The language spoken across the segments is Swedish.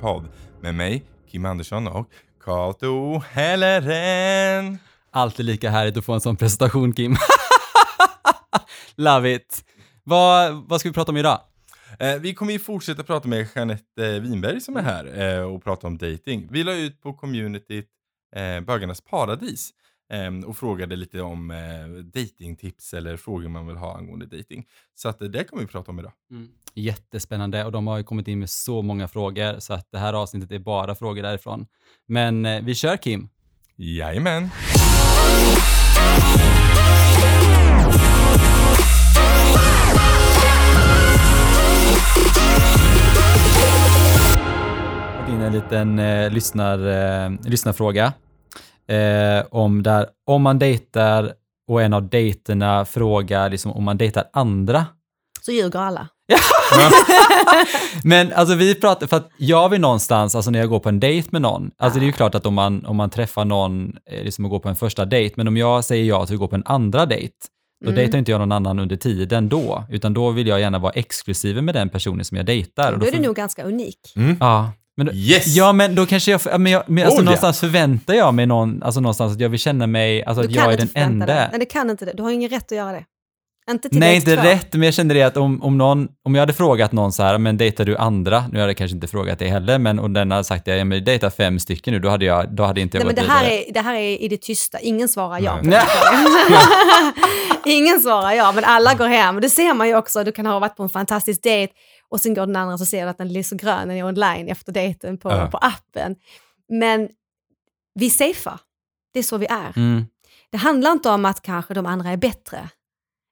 podd med mig, Kim Andersson och Kato Helleren. Alltid lika härligt att få en sån presentation Kim. Love it. Vad, vad ska vi prata om idag? Eh, vi kommer ju fortsätta prata med Jeanette eh, Winberg som är här eh, och prata om dating. Vi la ut på communityt eh, Bögarnas paradis och frågade lite om eh, datingtips eller frågor man vill ha angående dating. Så att, eh, det kommer vi prata om idag. Jättespännande och de har ju kommit in med så många frågor så att det här avsnittet är bara frågor därifrån. Men eh, vi kör Kim. Jajamän. fått in en liten eh, lyssnar, eh, lyssnarfråga. Eh, om, där, om man dejtar och en av dejterna frågar liksom, om man dejtar andra. Så ljuger alla. Men alltså vi pratar, för att jag vill någonstans, alltså när jag går på en dejt med någon, alltså det är ju klart att om man, om man träffar någon, eh, liksom att gå på en första dejt, men om jag säger ja till att gå på en andra dejt, då Mm. dejtar inte jag någon annan under tiden då, utan då vill jag gärna vara exklusiv med den personen som jag dejtar. Och Då är får- du nog ganska unik. Ja, men då, Yes! Ja, men då kanske jag, men jag men alltså Oh, ja. någonstans förväntar jag mig någon, alltså någonstans att jag vill känna mig, alltså Du att jag är den enda. Nej, det kan inte det. Du har ingen rätt att göra det. Inte till Nej, inte två. rätt, men jag kände det att om, om någon, om jag hade frågat någon så här, men dejtar du andra? Nu hade jag kanske inte frågat det heller, men om den hade sagt det, ja men dejta fem stycken nu, då hade jag, då hade inte jag Nej, men det här, vidare. är, det här är i det tysta. Ingen svarar ja. Frågan. Ingen svarar ja, men alla går hem. Det ser man ju också. Du kan ha varit på en fantastisk dejt och sen går den andra så ser du att den så grön, den är online efter dejten på, Ja. på appen. Men vi safear. Det är så vi är. Mm, Det handlar inte om att kanske de andra är bättre.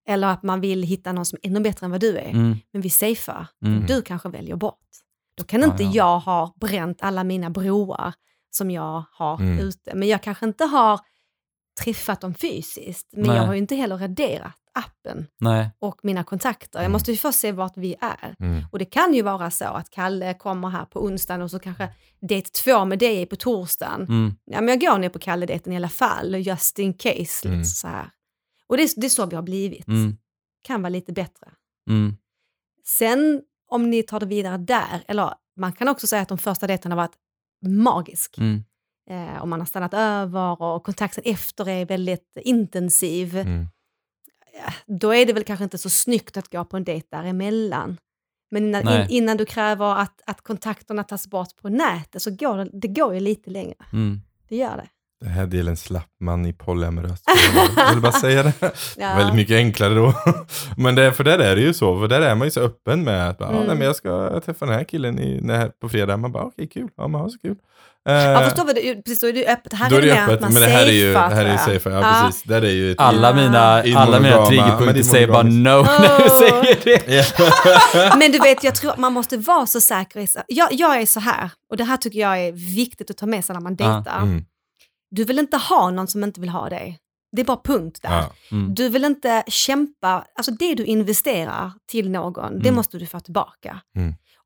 Eller att man vill hitta någon som är ännu bättre än vad du är. mm, Men vi safear. mm. Du kanske väljer bort. Då kan Ja, inte ja. jag ha bränt alla mina broar som jag har Mm. ute. Men jag kanske inte har träffat dem fysiskt. Men Nej. jag har ju inte heller raderat appen Nej, och mina kontakter. Jag Mm. måste ju först se vart vi är. Mm. Och det kan ju vara så att Kalle kommer här på onsdagen och så kanske dejt två med dig är på torsdagen. mm, Ja, men jag går ner på Kalle-dejten i alla fall, just in case. Lite Mm. så här. Och det det är så vi har blivit. mm, Kan vara lite bättre. mm, Sen om ni tar det vidare där, eller man kan också säga att de första dejterna har varit magisk. Eh, om man har stannat över och kontakten efter är väldigt intensiv. Mm. Då är det väl kanske inte så snyggt att gå på en dejt däremellan. Men innan, in, innan du kräver att, att kontakterna tas bort på nätet så går det, det går ju lite längre. mm. Det gör det. Den här delen slapp man i polyamoröst. Jag vill bara säga det. Ja. Väldigt mycket enklare då. Men det, för där är det ju så, för där är man ju så öppen med att bara, Mm. ah, nej, men jag ska träffa den här killen i, när, på fredag. Man bara, okej kul, ja men ha så kul. Eh, Ja, förstår vad du, precis, då är det öppet. Här då är det öppet, man men det här är ju, det här är safer, ja, precis. Där är ju ett, Alla mina, I alla mina det triggerpunkter säger bara no monogamiskt. när du Oh. säger det. Men du vet, jag tror att man måste vara så säker. i så- Jag, jag är så här, och det här tycker jag är viktigt att ta med sig när man Ja, dejtar. Mm, Du vill inte ha någon som inte vill ha dig. Det är bara punkt där. ja, Mm, Du vill inte kämpa, alltså det du investerar till någon, det Mm. måste du få tillbaka.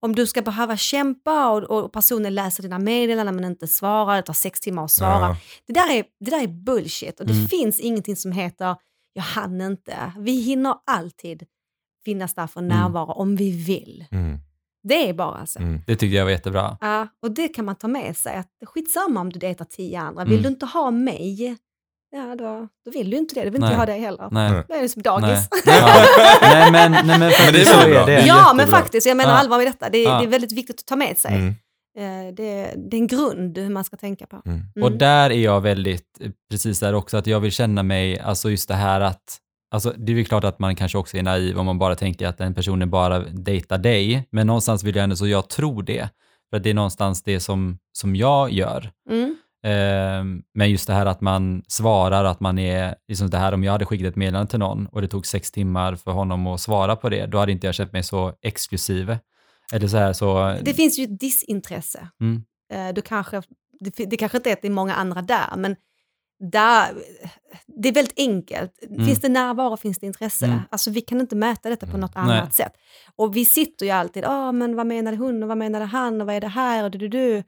Mm. Om du ska behöva kämpa och, och personen läser dina meddelanden men inte svarar, det tar sex timmar att svara. ja. Det, där är, det där är bullshit och det Mm. finns ingenting som heter jag hann inte. Vi hinner alltid finnas där för Mm. närvaro om vi vill. Mm, Det är bara så. mm. Det tyckte jag var jättebra. Ja, och det kan man ta med sig. Att skitsamma om du dejtar tio andra. Vill Mm. du inte ha mig, ja då, då vill du inte det. Då vill inte Nej. jag ha dig heller. Nej. Det är som dagis. Nej. Ja. nej men, nej men Men faktiskt det är så väl är det. Ja, men jättebra. faktiskt. Jag menar Ja. allvar med detta. Det, Ja. det är väldigt viktigt att ta med sig. Mm, Eh, Det, det är en grund hur man ska tänka på. mm. Mm. Och där är jag väldigt, eh, precis där också, att jag vill känna mig, alltså just det här att, alltså det är väl klart att man kanske också är naiv om man bara tänker att den personen bara dejtar dig, men någonstans vill jag ändå så jag tror det, för att det är någonstans det som, som jag gör. Mm. Ehm, men just det här att man svarar, att man är, liksom det här om jag hade skickat ett meddelande till någon och det tog sex timmar för honom att svara på det, då hade inte jag känt mig så exklusiv. Eller så här så... Det finns ju ett disintresse. Mm. Eh, Du kanske, det, det kanske inte är att det är många andra där, men där, det är väldigt enkelt. Mm. Finns det närvaro finns det intresse. Mm. Alltså vi kan inte mäta detta på något Nej. annat sätt. Och vi sitter ju alltid, ah, men vad menade hon och vad menade han och vad är det här och du, du, du.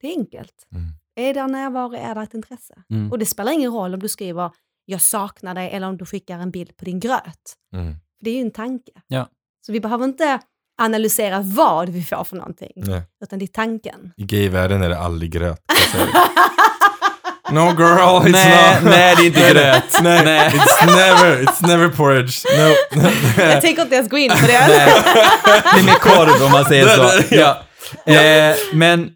Det är enkelt. Mm. Är det närvaro, är det ett intresse? Mm. Och det spelar ingen roll om du skriver jag saknar dig eller om du skickar en bild på din gröt. Mm. För det är ju en tanke. Ja. Så vi behöver inte analysera vad vi får för någonting, Nej. utan det är tanken. I gayvärlden är det aldrig gröt. säga. no girl, it's nej, not. nej, det är inte gröt. Nej, Nej. it's never, it's never porridge. No. Jag tänker inte ens gå in på det. Nej. Det är mer korv om man säger så. Ja. Eh, men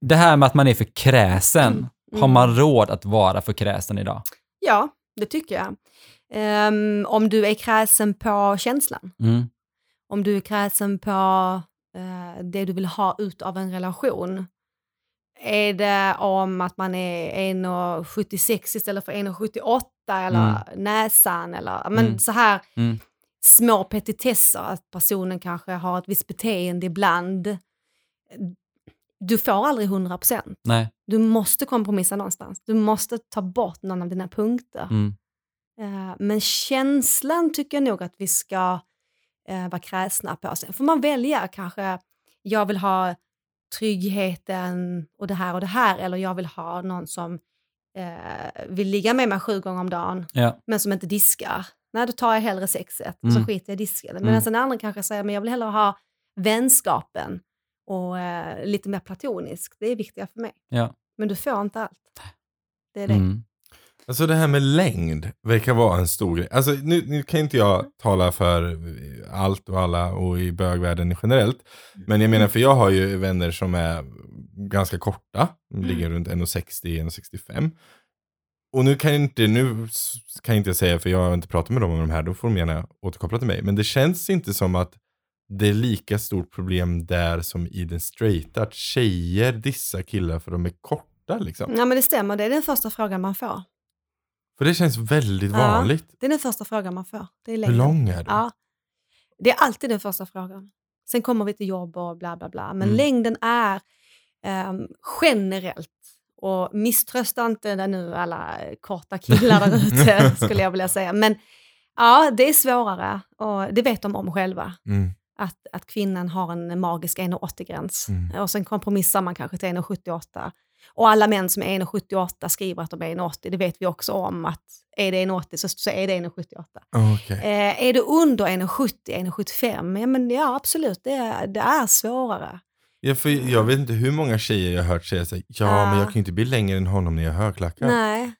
det här med att man är för kräsen, har man råd att vara för kräsen idag? Ja, det tycker jag. Ehm, om du är kräsen på känslan, Mm. om du är kräsen på eh, det du vill ha ut av en relation. Är det om att man är 1,76 istället för 1,78 eller näsan eller men Mm. så här Mm. små petitesser, att personen kanske har ett visst beteende ibland. Du får aldrig 100 procent. Nej. Du måste kompromissa någonstans. Du måste ta bort någon av dina punkter. Mm. Eh, Men känslan tycker jag nog att vi ska eh, vara kräsna på. Sen får man välja kanske, jag vill ha tryggheten och det här och det här, eller jag vill ha någon som eh, vill ligga med mig sju gånger om dagen, Ja. men som inte diskar. Nej, då tar jag hellre sexet och så Mm. skiter jag i disken. Mm. Medan den andra kanske säger, men jag vill hellre ha vänskapen och eh, lite mer platoniskt. Det är viktigare för mig. Ja. Men du får inte allt. Det är det. Mm. Alltså det här med längd verkar vara en stor grej. Alltså nu, nu kan inte jag tala för allt och alla och i bögvärlden generellt. Men jag menar för jag har ju vänner som är ganska korta, ligger runt 1,60-1,65. Och nu kan jag inte, nu kan jag inte säga, för jag har inte pratat med dem om de här, då får de gärna återkoppla till mig. Men det känns inte som att det är lika stort problem där som i den straighta, att tjejer dissar killar för de är korta liksom. Ja, men det stämmer. Det är den första frågan man får. För det känns väldigt Ja. vanligt. Det är den första frågan man får. Det är Hur lång är du? Ja. Det är alltid den första frågan. Sen kommer vi till jobb och bla bla bla. Men Mm. längden är ehm, generellt, och misströsta inte nu alla korta killar där ute skulle jag vilja säga. Men ja, det är svårare och det vet de om själva. Mm. Att, att kvinnan har en magisk 1,80-gräns. Mm. Och sen kompromissar man kanske till 1,78. Och alla män som är 1,78 skriver att de är 1,80. Det vet vi också om att är det 1,80 så, så är det 1,78. Okej. Eh, är det under 1,70, 1,75? Ja, men ja, absolut, det är, det är svårare. Ja, för jag vet inte hur många tjejer jag har hört säga så ja Ja. men jag kan ju inte bli längre än honom när jag har högklackat. Nej.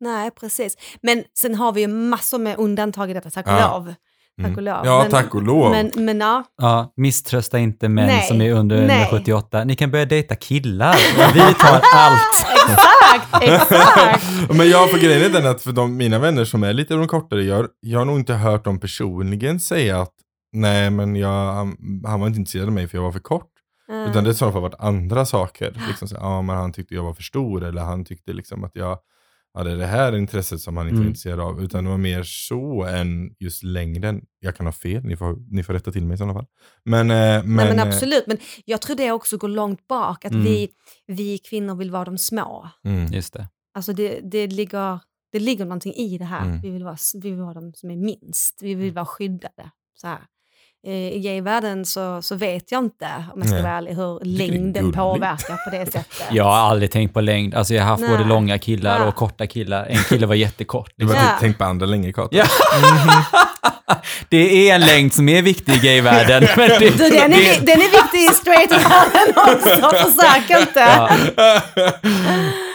Nej, precis. Men sen har vi ju massor med undantag i detta, tack och Ja. lov. Tack Mm. och lov. Ja, men, tack och lov. Men, men ja, Ja, misströsta inte män Nej, som är under nej. 178. Ni kan börja dejta killar. Vi tar allt. exakt, exakt. Men jag får grejen är den att för de, mina vänner som är lite de kortare, jag, jag har nog inte hört dem personligen säga att nej men jag, han, han var inte intresserad av mig för jag var för kort. Mm. Utan det har i så fall varit andra saker. Liksom så, ja men han tyckte jag var för stor eller han tyckte liksom att jag hade det här intresset som han inte var Mm. intresserad av. Utan det var mer så än just längden. Jag kan ha fel, ni får, ni får rätta till mig i sådana fall. Men, eh, men, Nej, men eh, absolut, men jag tror det också går långt bak, att Mm. vi, vi kvinnor vill vara de små. Mm. Just det. Alltså det, det, ligger, det ligger någonting i det här. Mm. Vi, vill vara, vi vill vara de som är minst. Vi vill vara skyddade. Så här. Eh, I gayvärlden så, så vet jag inte, om jag ska Nej. vara ärlig, hur längden påverkar på det sättet. Jag har aldrig tänkt på längd. Alltså jag har haft Nej. både långa killar Nej. och korta killar. En kille var jättekort. Du har Ja. tänkt på andra längre kartor. Ja. det är en längd som är viktig i gayvärlden. men det, Du, den, är, det, den är viktig i straight-världen också, försök inte. ja.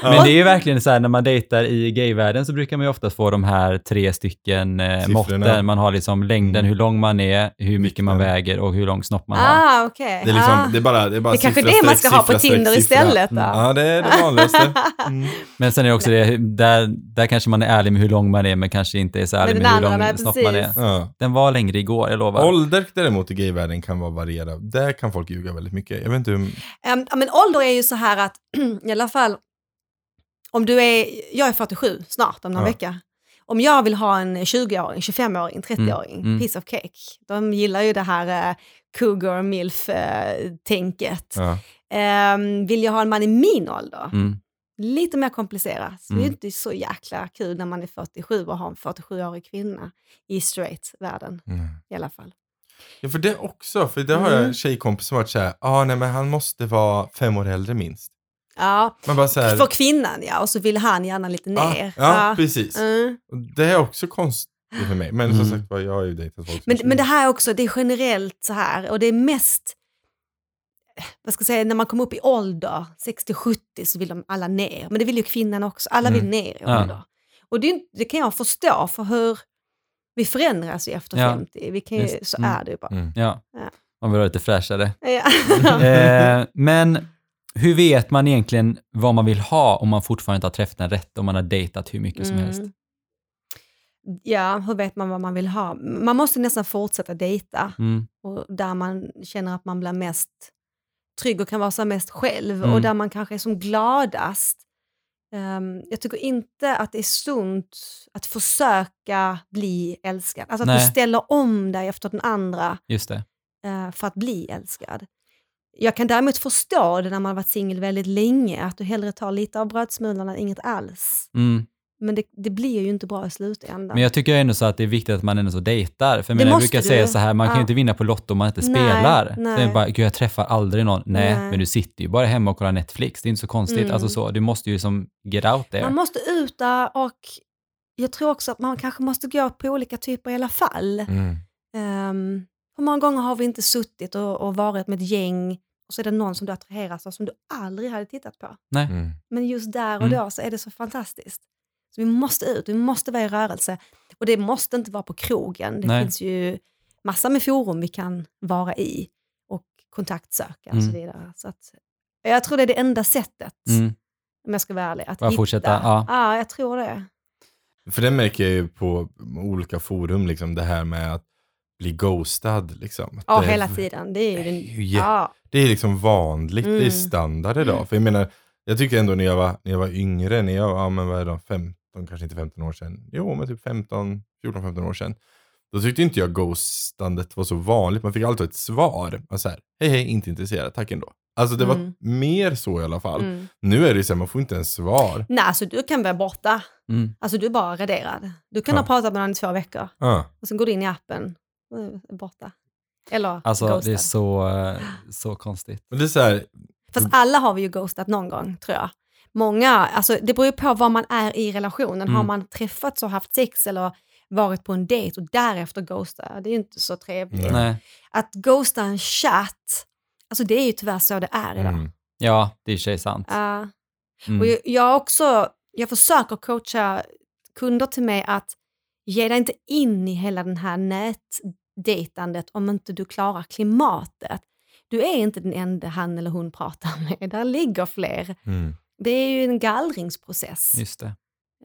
Men det är ju verkligen så här när man dejtar i gayvärlden så brukar man ju oftast få de här tre stycken eh, måtten. Man har liksom längden, Mm. hur lång man är, hur mycket man väger och hur lång snopp man har. Ah, okej. Det är, liksom, ah. det är bara, det är bara Det är kanske det man ska ha på Tinder istället, då. Ja, det är det vanligaste. Mm. Men sen är det också det, där, där kanske man är ärlig med hur lång man är men kanske inte är så ärlig Med hur lång snopp man är. Ja. Den var längre igår, jag lovar. Ålder däremot i gayvärlden kan vara variera. Där kan folk ljuga väldigt mycket. Jag vet inte hur... Ja, men ålder är ju så här att, i alla fall, om du är, jag är 47 snart om någon Ja. vecka. Om jag vill ha en 20-åring, 25-åring, 30-åring, Mm, mm. piece of cake. De gillar ju det här uh, cougar milf-tänket. Ja. Ehm, vill jag ha en man i min ålder, Mm. Lite mer komplicerat. Så Det är Mm. inte så jäkla kul när man är 47 och har en 47-årig kvinna i straight-världen Mm. i alla fall. ja, för det också. För det har Mm. jag tjejkompis som varit såhär, ah, nej men han måste vara fem år äldre minst. Ja, såhär, för kvinnan ja, och så vill han gärna lite ja, ner. ja, precis. Mm. Det är också konst, Det är för mig. Men som Mm. sagt var, jag har ju dejtat folk som Men, men det här också, det är generellt så här och det är mest, vad ska jag säga, när man kommer upp i ålder, 60-70 så vill de alla ner. Men det vill ju kvinnan också, alla vill Mm. ner i Ja. ålder. Och det, det kan jag förstå för hur vi förändras ju efter Ja. 50. Vi kan ju, så Mm. är det ju bara. Mm. Ja. Ja. Man vill ha lite fräschare. Ja. eh, men hur vet man egentligen vad man vill ha om man fortfarande inte har träffat den rätt, om man har dejtat hur mycket som Mm. helst? ja, hur vet man vad man vill ha? Man måste nästan fortsätta dejta Mm. och där man känner att man blir mest trygg och kan vara som mest själv Mm. och där man kanske är som gladast. Ehm, jag tycker inte att det är sunt att försöka bli älskad. Alltså att Nej. du ställer om dig efter den andra eh, för att bli älskad. Jag kan däremot förstå det när man har varit singel väldigt länge, att du hellre tar lite av brödsmulorna än inget alls. Mm. Men det, det blir ju inte bra i slutändan. Men jag tycker ändå så att det är viktigt att man ändå så dejtar. För jag, menar, brukar du. säga så här, man kan ju Ja. inte vinna på Lotto om man inte Nej, spelar. Så nej. jag bara, gud jag träffar aldrig någon. Nej, Nej. men du sitter ju bara hemma och kollar Netflix. Det är inte så konstigt. Mm. Alltså så, du måste ju som get out there. Man måste ut där och jag tror också att man kanske måste gå på olika typer i alla fall. Mm. Um, hur många gånger har vi inte suttit och, och varit med ett gäng och så är det någon som du attraheras av som du aldrig hade tittat på. Nej. Mm. Men just där och Mm. då så är det så fantastiskt. Så vi måste ut, vi måste vara i rörelse. Och det måste inte vara på krogen. Det Nej. finns ju massor med forum vi kan vara i och kontaktsöka och så Mm. vidare. Så att, jag tror det är det enda sättet, Mm. om jag ska vara ärlig, att Bara hitta. fortsätta, ja. ja, jag tror det. För det märker jag ju på olika forum, liksom det här med att bli ghostad. Liksom. Ja, det, hela tiden. Det är ju Det är ju ja. Det är liksom vanligt, det är Mm. standard idag. För jag menar, jag tycker ändå när jag var, när jag var yngre, när jag var, ja, men vad är det, 15, kanske inte 15 år sedan. Jo, men typ 15, 14-15 år sedan. Då tyckte inte jag ghostandet var så vanligt. Man fick alltid ett svar. Så här, hej hej, inte intresserad, tack ändå. Alltså det var Mm. mer så i alla fall. Mm. Nu är det så här, man får inte ens svar. Nej, alltså du kan vara borta. Mm. Alltså du är bara raderad. Du kan Ja. ha pratat med någon i två veckor Ja. och sen går du in i appen och är borta. Eller Alltså ghostad. det är så, eh, så konstigt. Men det är så här, Fast alla har vi ju ghostat någon gång, tror jag. Många, alltså det beror ju på vad man är i relationen. Har Mm. man träffats och haft sex eller varit på en dejt och därefter ghosta, det är ju inte så trevligt. Nej. Att ghosta en chatt, alltså det är ju tyvärr så det är idag. mm. Ja, det är i sig sant. Ja. Mm. Och jag, jag också, jag försöker coacha kunder till mig att ge dig inte in i hela den här nätdejtandet om inte du klarar klimatet. Du är inte den enda han eller hon pratar med, där ligger fler. Mm. Det är ju en gallringsprocess. Just det.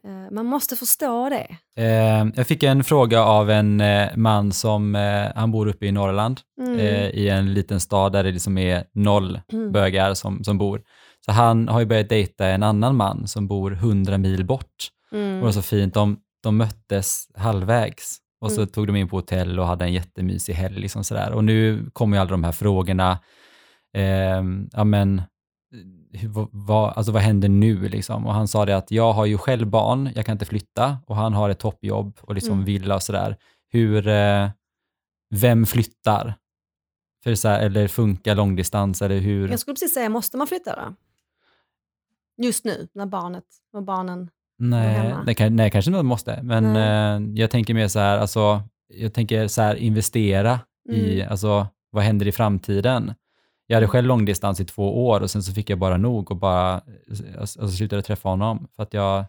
Eh, Man måste förstå det. Eh, jag fick en fråga av en eh, man som, han bor uppe i Norrland, Mm. i en liten stad där det liksom är noll Mm. bögar som, som bor. Så han har ju börjat dejta en annan man som bor 100 mil bort. Mm. Och det var så fint, de, de möttes halvvägs och så Mm. tog de in på hotell och hade en jättemysig helg. Liksom sådär. Och nu kommer ju alla de här frågorna. Eh, ja men, vad, vad, alltså vad händer nu liksom? Och han sa det att jag har ju själv barn, jag kan inte flytta och han har ett toppjobb och liksom Mm. villa och sådär. Hur, eh, vem flyttar? För så här, eller funkar långdistans eller hur? Jag skulle precis säga, måste man flytta då? Just nu, när barnet och barnen... Nej, hemma. det kan, nej kanske inte måste, men eh, jag tänker mer så här, alltså, jag tänker så här investera i, Mm. alltså vad händer i framtiden? Jag hade själv långdistans i två år och sen så fick jag bara nog och bara alltså, slutade träffa honom för att jag,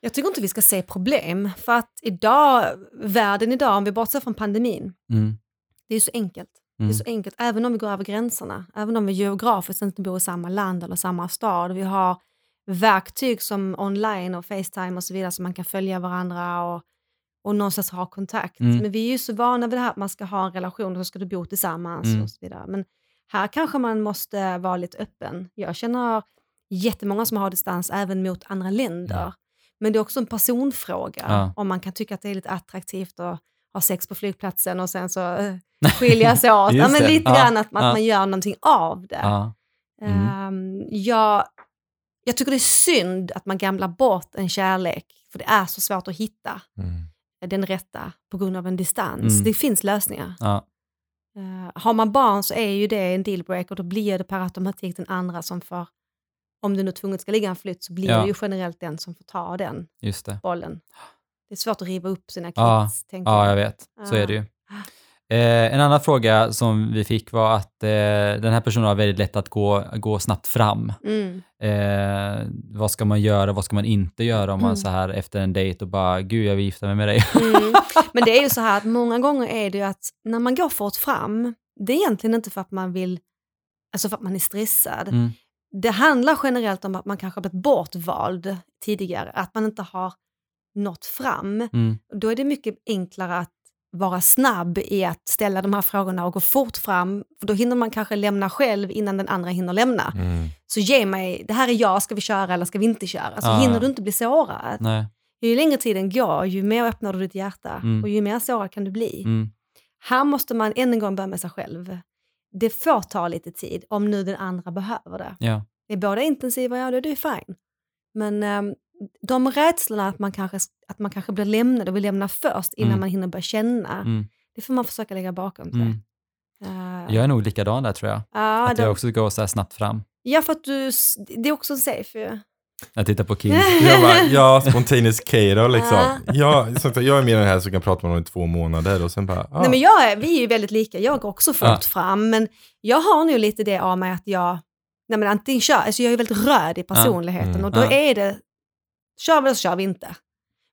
Jag tycker inte vi ska se problem, för att idag, världen idag, om vi bortser från pandemin, mm, det är så enkelt. Det mm, är så enkelt, även om vi går över gränserna, även om vi geografiskt inte bor i samma land eller samma stad. Vi har verktyg som online och Facetime och så vidare så man kan följa varandra och, och någonstans ha kontakt. Mm. Men vi är ju så vana vid det här att man ska ha en relation och så ska du bo tillsammans Mm. och så vidare. Men här kanske man måste vara lite öppen. Jag känner jättemånga som har distans även mot andra länder. Ja. Men det är också en personfråga Ja. om man kan tycka att det är lite attraktivt att ha sex på flygplatsen och sen så eh, skilja sig åt. ja, men lite Ja, grann att, att ja. man gör någonting av det. ja, Mm. Ehm, jag, jag tycker det är synd att man gamlar bort en kärlek, för det är så svårt att hitta Mm. den rätta på grund av en distans. Mm. Det finns lösningar. ja, Eh, har man barn så är ju det en dealbreaker, då blir det per automatik den andra som får, om det nu tvunget ska ligga en flytt, så blir Ja. det ju generellt den som får ta den bollen. Det är svårt att riva upp sina kids, Ja, Ja, jag. jag vet. Så är det ju. Eh, en annan fråga som vi fick var att eh, den här personen har väldigt lätt att gå, gå snabbt fram. Mm. Eh, vad ska man göra, vad ska man inte göra om man Mm. så här efter en dejt och bara, gud jag vill gifta mig med dig. Mm. Men det är ju så här att många gånger är det ju att när man går fort fram, det är egentligen inte för att man vill, alltså för att man är stressad. Mm. Det handlar generellt om att man kanske har blivit bortvald tidigare, att man inte har nått fram. Mm. Då är det mycket enklare att vara snabb i att ställa de här frågorna och gå fort fram, för då hinner man kanske lämna själv innan den andra hinner lämna. Mm. Så ge mig, det här är jag, ska vi köra eller ska vi inte köra? Så Ah. hinner du inte bli sårad. Nej. Ju längre tiden går, ju mer öppnar du ditt hjärta Mm. och ju mer sårad kan du bli. Mm. Här måste man än en gång börja med sig själv. Det får ta lite tid om nu den andra behöver det. Ja. Är båda intensiva, ja då är det fine. Men ehm, de rädslorna att man, kanske, att man kanske blir lämnad och vill lämna först innan Mm. man hinner börja känna, Mm. det får man försöka lägga bakom sig. Mm. Eh, Jag är nog likadan där tror jag. ja, Att de, jag också går så här snabbt fram. ja, för att du, det är också en safe ju. Jag tittar på Kim. Jag bara, ja, spontaneous K då liksom. Ja. Ja, jag är med den här så kan jag prata med honom i två månader och sen bara, ah. Nej, men jag är, vi är ju väldigt lika, jag går också fort fram, men jag har nog lite det av mig att jag, nej men antingen kör, alltså jag är väldigt röd i personligheten Mm. och då Ja. är det, kör vi eller så kör vi inte.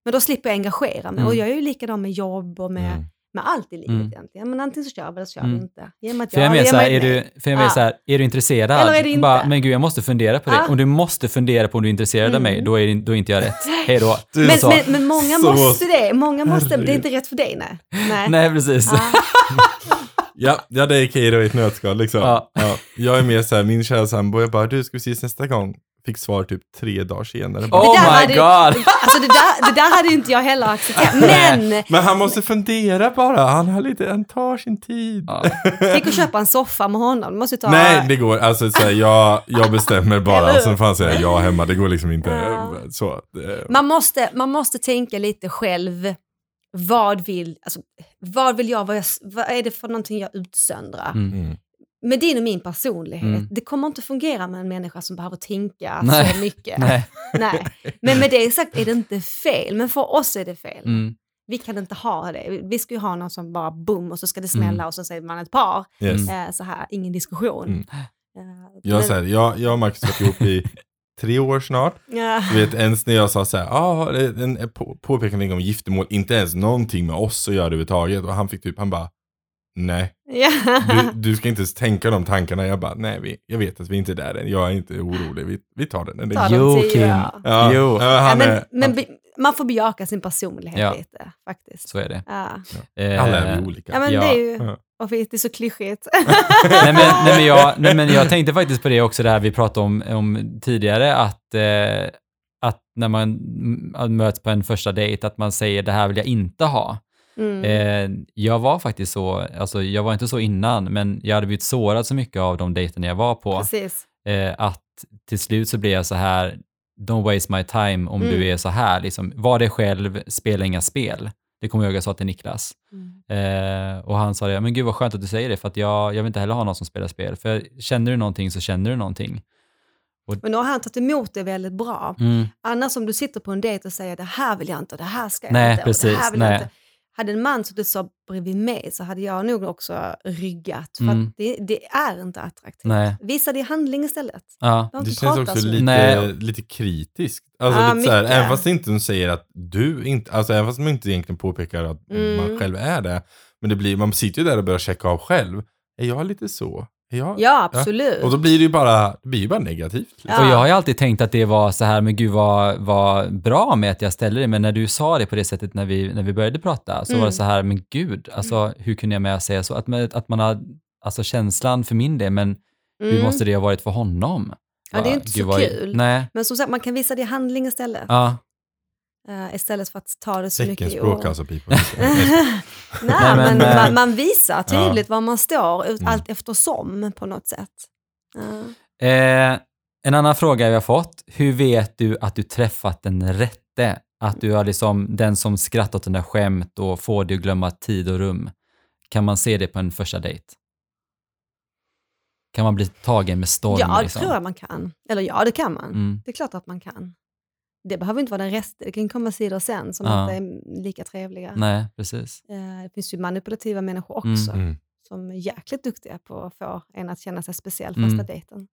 Men då slipper jag engagera mig Mm. och jag är ju likadan med jobb och med, Mm. med allt i livet Mm. egentligen. Men antingen så kör vi eller så kör Mm. vi inte. Ge mig ett För jag ja, är mer ge så här, är du, för jag Ja. så här, är du intresserad? Eller är det inte? Bara, men gud jag måste fundera på det. Ja. Om du måste fundera på om du är intresserad av Mm. mig, då är, då är inte jag rätt. Hej då. Du Men, så. men, men många så- måste det, många måste, det är inte rätt för dig nej. Nej. Nej, precis. Ja. Ja, ja det är K då i ett nötskal liksom. Ja. Ja. Jag är mer så här, min kära sambo, jag bara, du ska vi ses nästa gång? Fick svar typ tre dagar senare. Bara, Oh Det där my hade- god! Alltså det där, det där hade ju inte jag heller accepterat. Men Men han måste fundera bara, han har lite, han tar sin tid. Ja. tänk att köpa en soffa med honom. Du måste ta... Nej, det går, alltså så här, jag, jag bestämmer bara och sen får han säga ja hemma, det går liksom inte Ja. så. Det, Man måste, man måste tänka lite själv. Vad vill, alltså, vad vill jag, vad, jag, vad är det för någonting jag utsöndrar? Mm. Mm. Det är nog min personlighet. Mm. Det kommer inte fungera med en människa som behöver tänka Nej. så mycket. Nej. Nej. Men med det sagt är det inte fel, men för oss är det fel. Mm. Vi kan inte ha det. Vi ska ju ha någon som bara boom och så ska det Mm. smälla och så säger man ett par. Yes. Eh, så här, ingen diskussion. Mm. Eh, Jag, så här, jag, jag och Marcus har varit ihop i tre år snart. Ja. Du vet, ens när jag sa så här, ah, en på, påpekande om giftermål, inte ens någonting med oss att göra överhuvudtaget. Och han fick typ, han bara, nej, Ja. du, du ska inte ens tänka de tankarna. Jag bara, nej, vi, jag vet att vi inte är där än. Jag är inte orolig, vi, vi tar den. Ta Jo, Kim. ja. ja, Jo. ja, han men är, men be, man får bejaka sin personlighet Ja. lite faktiskt. Så är det. Ja. Eh, alla är vi olika. ja men Ja. det är ju, och det är så klyschigt. nej, men, nej, men jag, nej men jag tänkte faktiskt på det också, det här vi pratade om, om tidigare, att, eh, att när man möts på en första dejt, att man säger det här vill jag inte ha. Mm. Eh, jag var faktiskt så, alltså jag var inte så innan, men jag hade blivit sårad så mycket av de dejterna jag var på, Precis. eh, att till slut så blev jag så här, don't waste my time om Mm. du är så här, liksom, var dig själv, spela inga spel. Det kommer jag ihåg jag sa till Niklas. Mm. Eh, och han sa det, men gud vad skönt att du säger det, för att jag, jag vill inte heller ha någon som spelar spel. För känner du någonting så känner du någonting. Men nu har han tagit emot det väldigt bra. Mm. Annars om du sitter på en dejt och säger det här vill jag inte det här ska jag Nej, inte och det precis, här vill jag nej. inte. Hade en man suttit så bredvid mig så hade jag nog också ryggat. För Mm. att det, det är inte attraktivt. Nej. Visa det i handling istället. Ja. Det känns också så lite, Nej. lite kritiskt. Alltså Ja, lite så här, även fast inte de säger att du inte, alltså även fast man inte egentligen påpekar att Mm. man själv är det. Men det blir, man sitter ju där och börjar checka av själv. Är jag lite så? Jag? Ja, absolut. Och då blir det ju bara, det blir ju bara negativt. liksom. Ja. Och jag har ju alltid tänkt att det var så här, men gud vad, vad bra med att jag ställde det, men när du sa det på det sättet när vi, när vi började prata, så Mm. var det så här, men gud, alltså hur kunde jag med att säga så? Att, man- att man har, alltså känslan för min del, men hur Mm. måste det ha varit för honom? Ja, det är inte så gud, kul. Nej, Men som sagt, man kan visa det i handling istället. ja. Eh, istället för att ta det så mycket i ord. alltså people. Nej, men, men, eh, man, man visar tydligt Ja. var man står ut, Mm. allt eftersom på något sätt. Ja. Eh, en annan fråga vi har fått, hur vet du att du träffat den rätte? Att du är liksom den som skrattar åt dina skämt och får dig att glömma tid och rum. Kan man se det på en första dejt? Kan man bli tagen med storm? Ja, det liksom? tror jag man kan. Eller ja, det kan man. Mm. Det är klart att man kan. Det behöver inte vara den resten, det kan komma sidor sen som Ja. inte är lika trevliga. Nej, precis. Eh, Det finns ju manipulativa människor också Mm. som är jäkligt duktiga på att få en att känna sig speciell Mm. första dejten.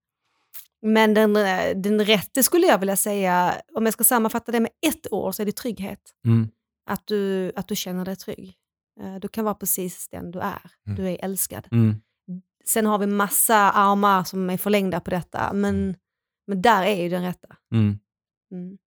Men den, eh, den rätte skulle jag vilja säga, om jag ska sammanfatta det med ett ord så är det trygghet. Mm. Att du, att du känner dig trygg. Eh, Du kan vara precis den du är. Mm. Du är älskad. Mm. Sen har vi massa armar som är förlängda på detta, men, men där är ju den rätta. Mm. Mm. Jag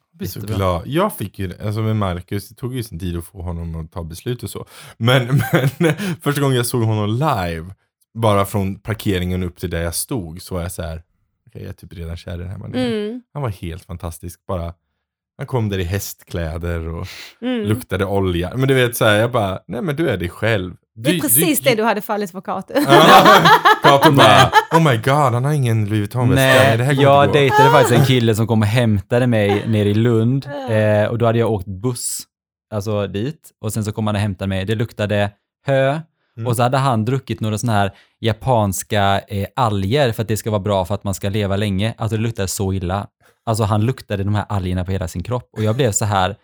blir så Jättebra. glad. Jag fick ju, alltså med Marcus, det tog ju sin tid att få honom att ta beslut och så. Men, men första gången jag såg honom live, bara från parkeringen upp till där jag stod, så var jag så här, okej jag är typ redan kär i den här mannen. Mm. Han var helt fantastisk, bara, han kom där i hästkläder och Mm. luktade olja. Men du vet så här, jag bara, nej men du är dig själv. Det är Du- precis det du hade fallit för Kato. Kato bara, oh my god, han har ingen Louis Vuitton-väska. Nej, det här jag dejtade faktiskt en kille som kom och hämtade mig nere i Lund eh, och då hade jag åkt buss, alltså dit och sen så kom han och hämtade mig. Det luktade hö Mm. och så hade han druckit några sådana här japanska eh, alger för att det ska vara bra för att man ska leva länge. Alltså det luktade så illa. Alltså han luktade de här algerna på hela sin kropp och jag blev så här,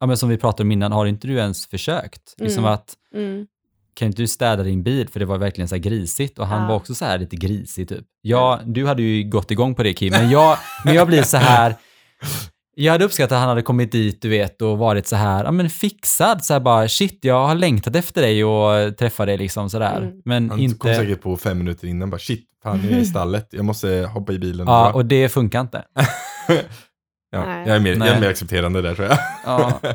ja men som vi pratade om innan, har inte du ens försökt? Liksom Mm. att Mm. kan inte du städa din bil? För det var verkligen så här grisigt och han Ja. var också så här lite grisig typ. Ja, du hade ju gått igång på det Kim, men jag, men jag blir så här, jag hade uppskattat att han hade kommit dit, du vet, och varit så här, ja men fixad, så här bara, shit, jag har längtat efter dig och träffa dig liksom sådär. Mm. Men Han kom inte, säkert på fem minuter innan, bara shit, fan nu är jag i stallet, jag måste hoppa i bilen. ja, och det funkar inte. ja, jag, är mer, jag är mer accepterande där tror jag. Ja.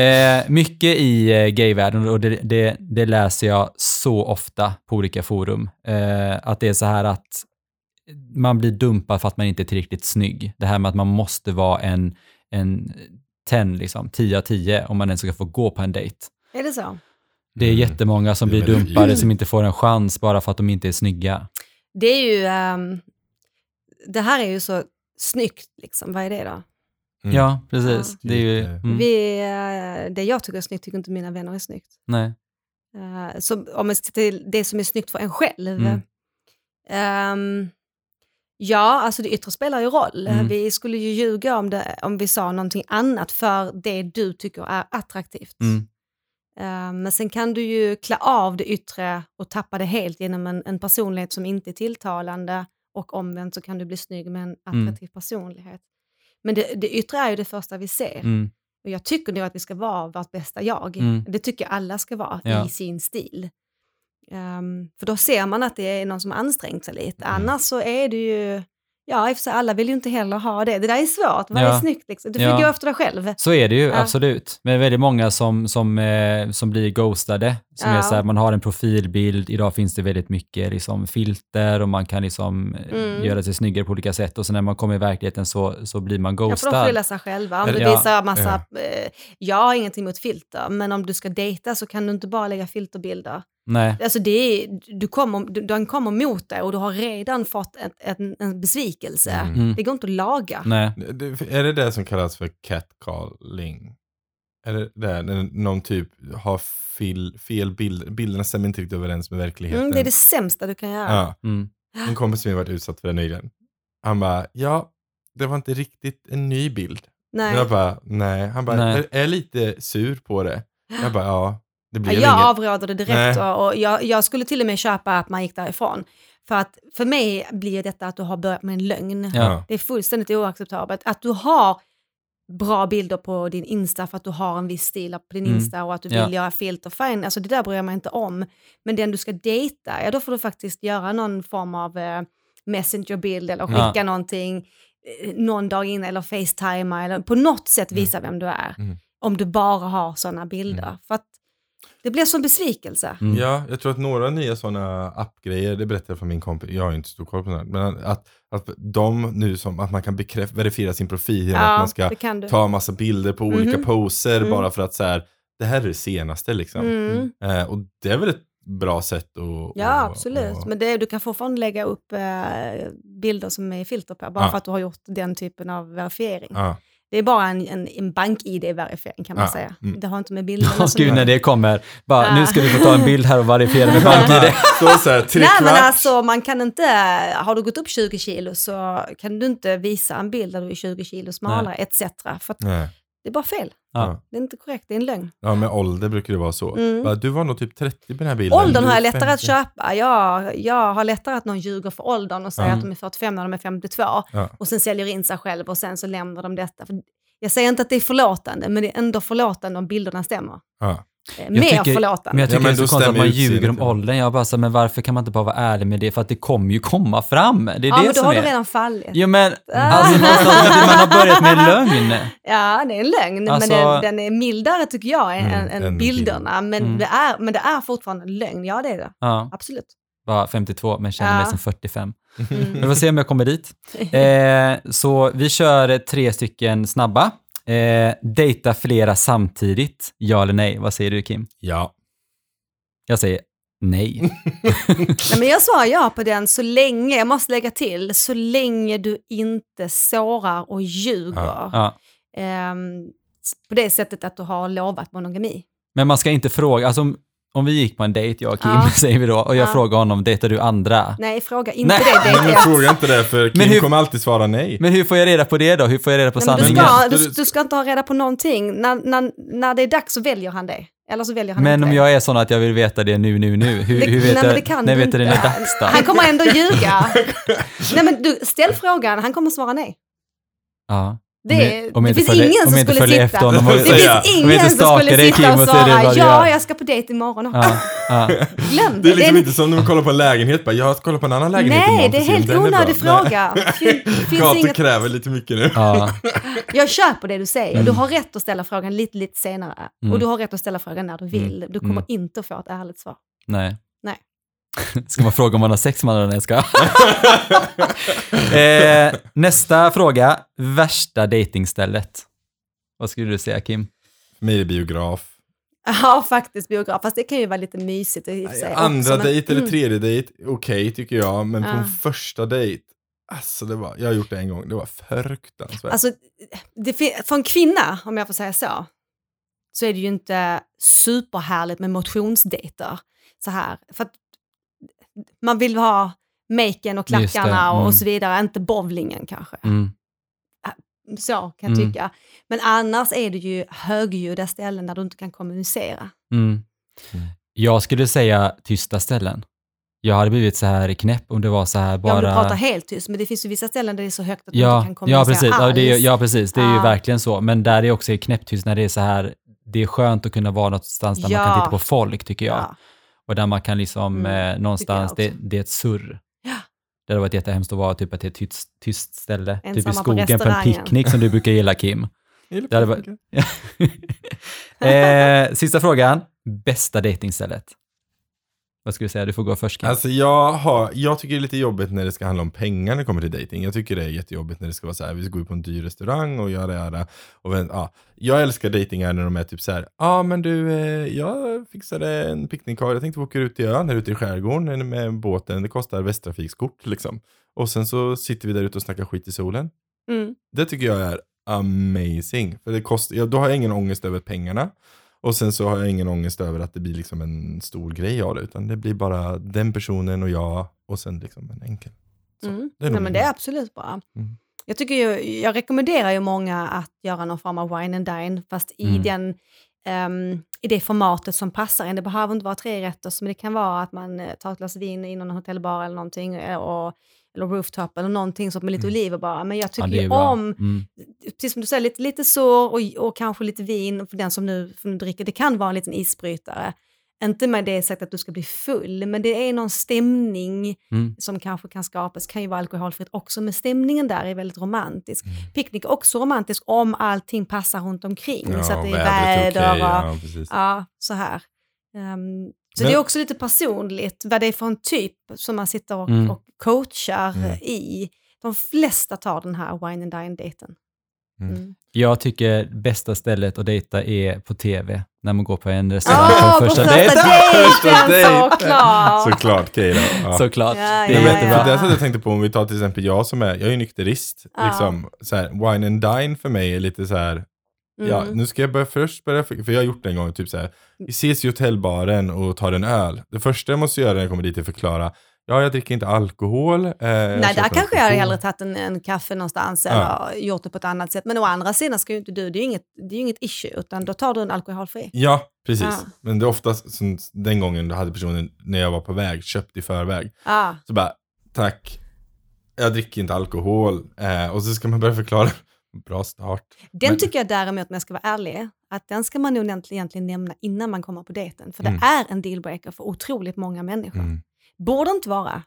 Eh, mycket i eh, gayvärlden och det, det, det läser jag så ofta på olika forum. Eh, att det är så här att man blir dumpad för att man inte är tillräckligt snygg. Det här med att man måste vara en, en 10, liksom, 10 av 10 om man ens ska få gå på en dejt. Är det så? Det är Mm. jättemånga som blir dumpade som inte får en chans bara för att de inte är snygga. Det är ju, ehm, det här är ju så snyggt liksom, vad är det då? Mm. Ja, precis. Ja. Det är ju... Mm, Vi, eh, det jag tycker är snyggt tycker inte mina vänner är snyggt. nej. Eh, så om man ser till det som är snyggt för en själv. Mm. ehm, ja, alltså det yttre spelar ju roll. Mm. Vi skulle ju ljuga om, det, om vi sa någonting annat för det du tycker är attraktivt. Mm. Eh, men sen kan du ju klä av det yttre och tappa det helt genom en, en personlighet som inte är tilltalande och omvänt så kan du bli snygg med en Mm. attraktiv personlighet. Men det, det yttre är ju det första vi ser. Mm. Och jag tycker nog att vi ska vara vårt bästa jag. Mm. Det tycker jag alla ska vara Ja. i sin stil. Ehm, för då ser man att det är någon som ansträngt sig lite. Mm. Annars så är det ju, ja i och för sig alla vill ju inte heller ha det. Det där är svårt, vad Ja. är snyggt liksom? Du får Ja. gå efter dig själv. Så är det ju, Ja. absolut. Men väldigt många som, som, eh, som blir ghostade. Som Ja. är så här, man har en profilbild, idag finns det väldigt mycket liksom, filter och man kan liksom, eh, Mm. göra sig snyggare på olika sätt. Och sen när man kommer i verkligheten så, så blir man Jag får de ghostad. skylla sig själva. Om du ja, visar massa, eh, jag har ingenting emot filter, men om du ska dejta så kan du inte bara lägga filterbilder. Nej, Alltså det är, du kommer, du, den kommer mot dig och du har redan fått ett, ett, en besvikelse. Mm. Mm. Det går inte att laga. nej. Det- Är det det som kallas för catcalling? Eller det är när någon typ har fel, fel bild, bilderna stämmer inte riktigt överens med verkligheten. Mm, det är det sämsta du kan göra. ja, Mm. en kompis som jag varit utsatt för det nyligen. Han bara, ja, det var inte riktigt en ny bild. Nej. Jag bara, nej. Han bara, Nej. jag är lite sur på det. Jag bara, ja, det jag inget. avråder det direkt Nej. och, och jag, jag skulle till och med köpa att man gick därifrån. För att för mig blir detta att du har börjat med en lögn. Ja. Det är fullständigt oacceptabelt. Att du har bra bilder på din Insta för att du har en viss stil på din Mm. Insta och att du vill Ja. göra filter, fine, alltså det där bryr mig inte om. Men den du ska dejta, ja då får du faktiskt göra någon form av eh, messengerbild eller Ja. skicka någonting eh, någon dag in eller facetima eller på något sätt visa vem du är. Mm. Om du bara har sådana bilder. För att det blir som besvikelse. Mm. Ja, jag tror att några nya sådana appgrejer, det berättade jag för min kompis, jag har ju inte stor koll på sånt, men att, att de nu som, att man kan bekräfta, verifiera sin profil genom att man ska det ta en massa bilder på olika Mhm. poser Mm. bara för att så här, det här är det senaste liksom. Mm. Eh, och det är väl ett bra sätt att... Ja, att- absolut. att- Men det, du kan fortfarande lägga upp eh, bilder som är filter på, bara Ja. för att du har gjort den typen av verifiering. ja. Det är bara en, en, en bank-id-verifiering kan man Ah, säga. mm. Det har inte med bilderna som gud, när det kommer. Bara, Ah. nu ska vi få ta en bild här och verifiera med bank-id. Så så här, tre Nej men alltså man kan inte, har du gått upp 20 kilo så kan du inte visa en bild där du är 20 kilo smalare etc. För det är bara fel. Ja. Det är inte korrekt, det är en lögn. Ja, med ålder brukar det vara så. Mm. Du var nog typ 30 på den här bilden. Åldern har jag lättare att 50. köpa. Jag, jag har lättare att någon ljuger för åldern och säger Ja. att de är 45 när de är 52 Ja. och sen säljer in sig själv och sen så lämnar de detta. För jag säger inte att det är förlåtande, men det är ändå förlåtande om bilderna stämmer. Ja. Eh, Mer tycker- förlåtande. Men jag tycker men det är så konstigt att man ljuger om åldern. Jag bara så, men varför kan man inte bara vara ärlig med det? För att det kommer ju komma fram. Det är ja, det men då som har är... du redan fallit. Jo men, alltså man har börjat med en lögn. Ja, det är en lögn, Alltså- men den, den är mildare tycker jag än, Mm, än, bilderna. Men, Mm. det är, men det är fortfarande en lögn, ja det är det. Ja, Absolut. bara 52 men känner mig Ja. som 45. Mm. Vi får se om jag kommer dit. Eh, så vi kör tre stycken snabba. Eh, dejta flera samtidigt, ja eller nej? Vad säger du Kim? ja. Jag säger nej. Nej, men jag sa ja på den så länge, jag måste lägga till, så länge du inte sårar och ljuger. Ja. Ehm, på det sättet att du har lovat monogami. Men man ska inte fråga, alltså om, vi gick på en dejt, jag och Kim, Ja. säger vi då, och jag Ja. frågar honom, dejtar du andra? Nej, fråga inte Nej. det. Nej, det men fråga inte det för Kim hur- kommer alltid svara nej. Men hur får jag reda på det då? Hur får jag reda på Nej, men du, sanningen? ska, Du- du, ska inte ha reda på någonting. När, när, när det är dags så väljer han det. Eller så väljer han Men inte om det. jag är sån att jag vill veta det nu, nu, nu, hur, Det- hur vet nej, jag, det kan när du vet jag det inte. är dags då? Han kommer ändå ljuga. nej men du, ställ frågan, han kommer svara nej. Ja. Det, Om jag- om det finns följer- ingen om som skulle sitta... efter honom och- det finns ingen inte som skulle dig, sitta Kim, och det svara ja, gör." jag ska på dejt imorgon. Ja, ja. Glöm Det är liksom det inte som när man kollar på en lägenhet. Bara, jag kollar på en annan lägenhet Nej, imorgon det är helt onödig Nej. fråga. Det finns Kato inget... kräver lite mycket nu. ja. Jag köper det du säger. Mm. Du har rätt att ställa frågan lite, lite senare. Mm. Och du har rätt att ställa frågan när du vill. Du kommer Mm. inte att få ett ärligt svar. Nej. Nej. Ska man fråga om man har sex med andra? Nej, jag ska. eh, nästa fråga. Värsta datingstället. Vad skulle du säga Kim? För mig är det biograf. Ja, faktiskt biograf. Fast det kan ju vara lite mysigt i och för sig Andra också, men- dejt eller Mm. tredje dejt, okej tycker jag. Men på Ja. en första dejt, alltså det var, jag har gjort det en gång, det var fruktansvärt. Alltså, det, för en kvinna, om jag får säga så, så är det ju inte superhärligt med motionsdejter. Så här. För att man vill ha maken och klackarna och, mm. och så vidare, inte bowlingen kanske. Mm. Så kan jag Mm. tycka. Men annars är det ju högljudda ställen där du inte kan kommunicera. Mm. Jag skulle säga tysta ställen. Jag hade blivit så här knäpp om det var så här Ja, om du bara... pratar helt tyst, men det finns ju vissa ställen där det är så högt att du inte Ja, kan kommunicera ja, precis. Ja, det är, alls. ja, precis. Det är ju Ja. verkligen så. Men där är också knäpptyst när det är så här, det är skönt att kunna vara någonstans där man kan Ja. titta på folk, tycker jag. Ja. Och där man kan liksom Mm, eh, någonstans, det, det är ett surr. Ja. Det hade varit jättehemskt att vara typ ett helt tyst, tyst ställe, typ i Ensamma på skogen på en picknick som du brukar gilla Kim. Det hade eh, sista frågan, bästa dejtingstället? Vad skulle du säga? Du får gå först Kim. Alltså jag, har, jag tycker det är lite jobbigt när det ska handla om pengar när det kommer till dating. Jag tycker det är jättejobbigt när det ska vara så här, vi ska gå ut på en dyr restaurang och göra det här. Och ja. Jag älskar datingar när de är typ så här, ja ah, men du, eh, jag fixade en picknickkar, jag tänkte åka ut till ön, här ute i skärgården med båten, det kostar Västtrafikskort liksom. Och sen så sitter vi där ute och snackar skit i solen. Mm. Det tycker jag är amazing. För det kost, ja, då har jag ingen ångest över pengarna. Och sen så har jag ingen ångest över att det blir liksom en stor grej av det. Utan det blir bara den personen och jag och sen liksom en enkel. Så, Mm. det är Nej, men det är absolut bra. Mm. Jag, tycker ju, jag rekommenderar ju många att göra någon form av wine and dine, fast i, Mm. den, ehm, i det formatet som passar en. Det behöver inte vara tre rätter, men det kan vara att man eh, tar ett glas vin i någon hotellbar eller någonting, eh, och, eller rooftop eller någonting så med lite oliver bara. Men jag Ja, tycker är ju om, Mm. precis som du säger, lite, lite sår och, och kanske lite vin för den som nu, för nu dricker. Det kan vara en liten isbrytare. Inte med det sagt att du ska bli full, men det är någon stämning Mm. som kanske kan skapas, kan ju vara alkoholfritt också, men stämningen där är väldigt romantisk. Mm. Picknick är också romantisk om allting passar runt omkring, så att det är väder okej, och ja, ja, så här. Ehm, så Men- det är också lite personligt vad det är för en typ som man sitter och, Mm. och coachar Mm. i. De flesta tar den här wine and dine-dejten. Mm. Mm. Jag tycker bästa stället att dejta är på tv, när man går på en restaurang Ja, på på första första dejten. dejten dejten. såklart. Såklart Keira. Ja. Såklart. Ja, det ja, är ja. För det som jag tänkte på om vi tar till exempel jag som är, jag är ju nykterist. Ja. Liksom, så här, wine and dine för mig är lite så här, ja, Mm. nu ska jag börja först börja, för jag har gjort det en gång, typ så här, vi ses i hotellbaren och tar en öl. Det första jag måste göra när jag kommer dit är förklara, ja jag dricker inte alkohol. Eh, Nej, där kanske jag hade alkohol. hellre tagit en, en kaffe någonstans Ja. eller gjort det på ett annat sätt. Men å andra sidan ska ju inte du, det är ju inget, det är inget issue, utan då tar du en alkoholfri. Ja, precis. Ja. Men det är oftast, som den gången då hade personen, när jag var på väg, köpt i förväg. Ja, Så bara, tack, jag dricker inte alkohol. Eh, och så ska man börja förklara, bra start. den Men- tycker jag däremot, om jag ska vara ärlig, att den ska man nog egentligen egentligen nämna innan man kommer på dejten. För Mm. det är en dealbreaker för otroligt många människor. Mm. Borde inte vara.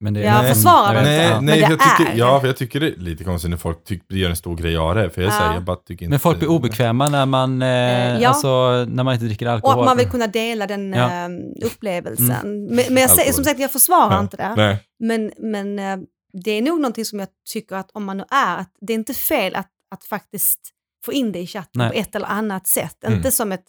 Men det, Jag Nej, försvarar jag det Nej, inte, nej men jag det tycker, är. ja, för jag tycker det är lite konstigt när folk tycker, gör en stor grej av det. För jag Ja. säger, jag bara tycker inte... Men folk blir obekväma när man, eh, ja. alltså, när man inte dricker alkohol. Och man vill kunna dela den Ja. Mm. eh, upplevelsen. Men, men jag som sagt, jag försvarar Ja. inte det. Nej. Men, men eh, det är nog någonting som jag tycker att om man nu är, att det är inte fel att, att faktiskt få in det i chatten Nej. på ett eller annat sätt. Mm. Inte som ett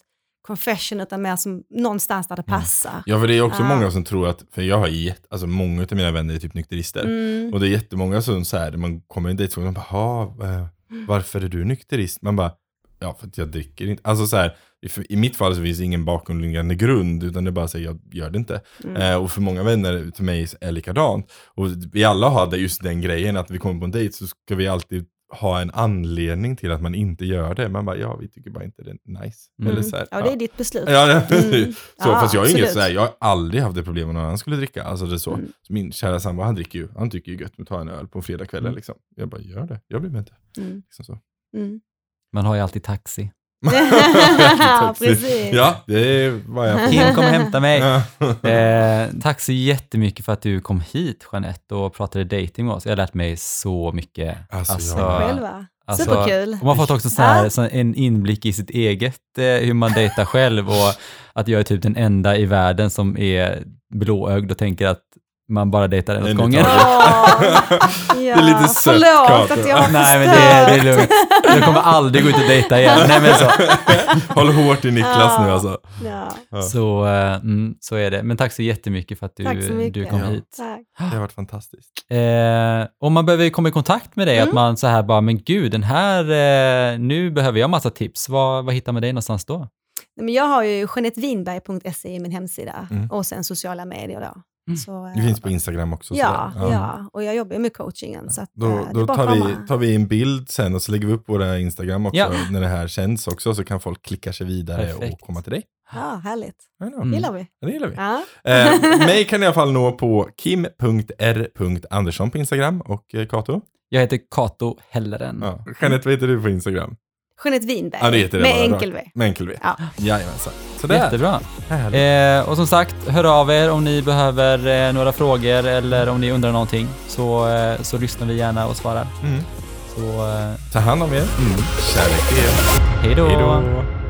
confession utan mer som någonstans där det passar. Ja, för det är också Ja. många som tror att, för jag har gett, alltså många av mina vänner är typ nykterister. Mm. Och det är jättemånga som så här, man kommer i en dejtfråga och bara, "Ha, eh, varför är du nykterist? Man bara, ja för att jag dricker inte. Alltså så här, i, mitt fall så finns det ingen bakomliggande grund, utan det är bara så här, jag gör det inte. Mm. Eh, och för många vänner till mig är likadant. Och vi alla har det, just den grejen, att vi kommer på en dejt så ska vi alltid ha en anledning till att man inte gör det. Man bara, ja vi tycker bara inte det är nice. Mm. Eller så här, Ja, det är ditt beslut. Ja, det, Mm. så, Ja, fast jag är inget absolut. sådär, jag har aldrig haft det problem med någon annan skulle dricka. Alltså det är så. Mm. så min kära sambo, han dricker ju, han tycker ju gött med att ta en öl på fredagskvällen Mm. liksom. Jag bara, gör det, jag blir med inte. Mm. Liksom så. Mm. Man har ju alltid taxi. Ja, precis. Ja, det är vad jag. Kim, kom och hämta mig. Eh, tack så jättemycket för att du kom hit, Jeanette, och pratade dating med oss. Jag har lärt mig så mycket. Alltså, jag- Själva. alltså, Superkul. Och man har fått också så här, Ja. så en inblick i sitt eget, eh, hur man dejtar själv och att jag är typ den enda i världen som är blåögd och tänker att man bara dejtar en åt gången. ja. är lite sött, Förlåt Kato. att jag har Nej, men det, är- det är lugnt. Jag kommer aldrig gå ut och dejta igen. Nej, men så. Håll hårt i Niklas Ja. nu alltså. Ja, Ja. Så, eh, mm, så är det. Men tack så jättemycket för att du, du kom Ja. hit. Tack. Det har varit fantastiskt. Eh, om man behöver komma i kontakt med dig, Mm. att man så här bara, men gud, den här, eh, nu behöver jag massa tips. Vad, vad hittar man dig någonstans då? Nej, men jag har ju jeanettevinberg.se i min hemsida Mm. och sen sociala medier då. Mm. Så, Det eh, finns på Instagram också. Ja, sådär. ja, och jag jobbar med coachingen. Så att, Då, eh, det då tar, vi, tar vi en bild sen och så lägger vi upp våra Instagram också Ja. när det här känns också så kan folk klicka sig vidare Perfekt. och komma till dig. Ja, härligt. Mm. gillar vi. Ja, Det gillar vi. Ja. Eh, mig kan ni i alla fall nå på kim.r.andersson på Instagram och eh, Kato. Jag heter Kato Helleren. Ja. Jeanette, vad heter du på Instagram? Jeanette Winberg. Ja, det heter det med bara, enkel V. Med enkel V. Ja. Jajamensan. Sådär. Jättebra. Eh, och som sagt, hör av er om ni behöver eh, några frågor eller om ni undrar någonting så, eh, så lyssnar vi gärna och svarar. Mm. Så eh, Ta hand om er. Kärlek till er. Hej då.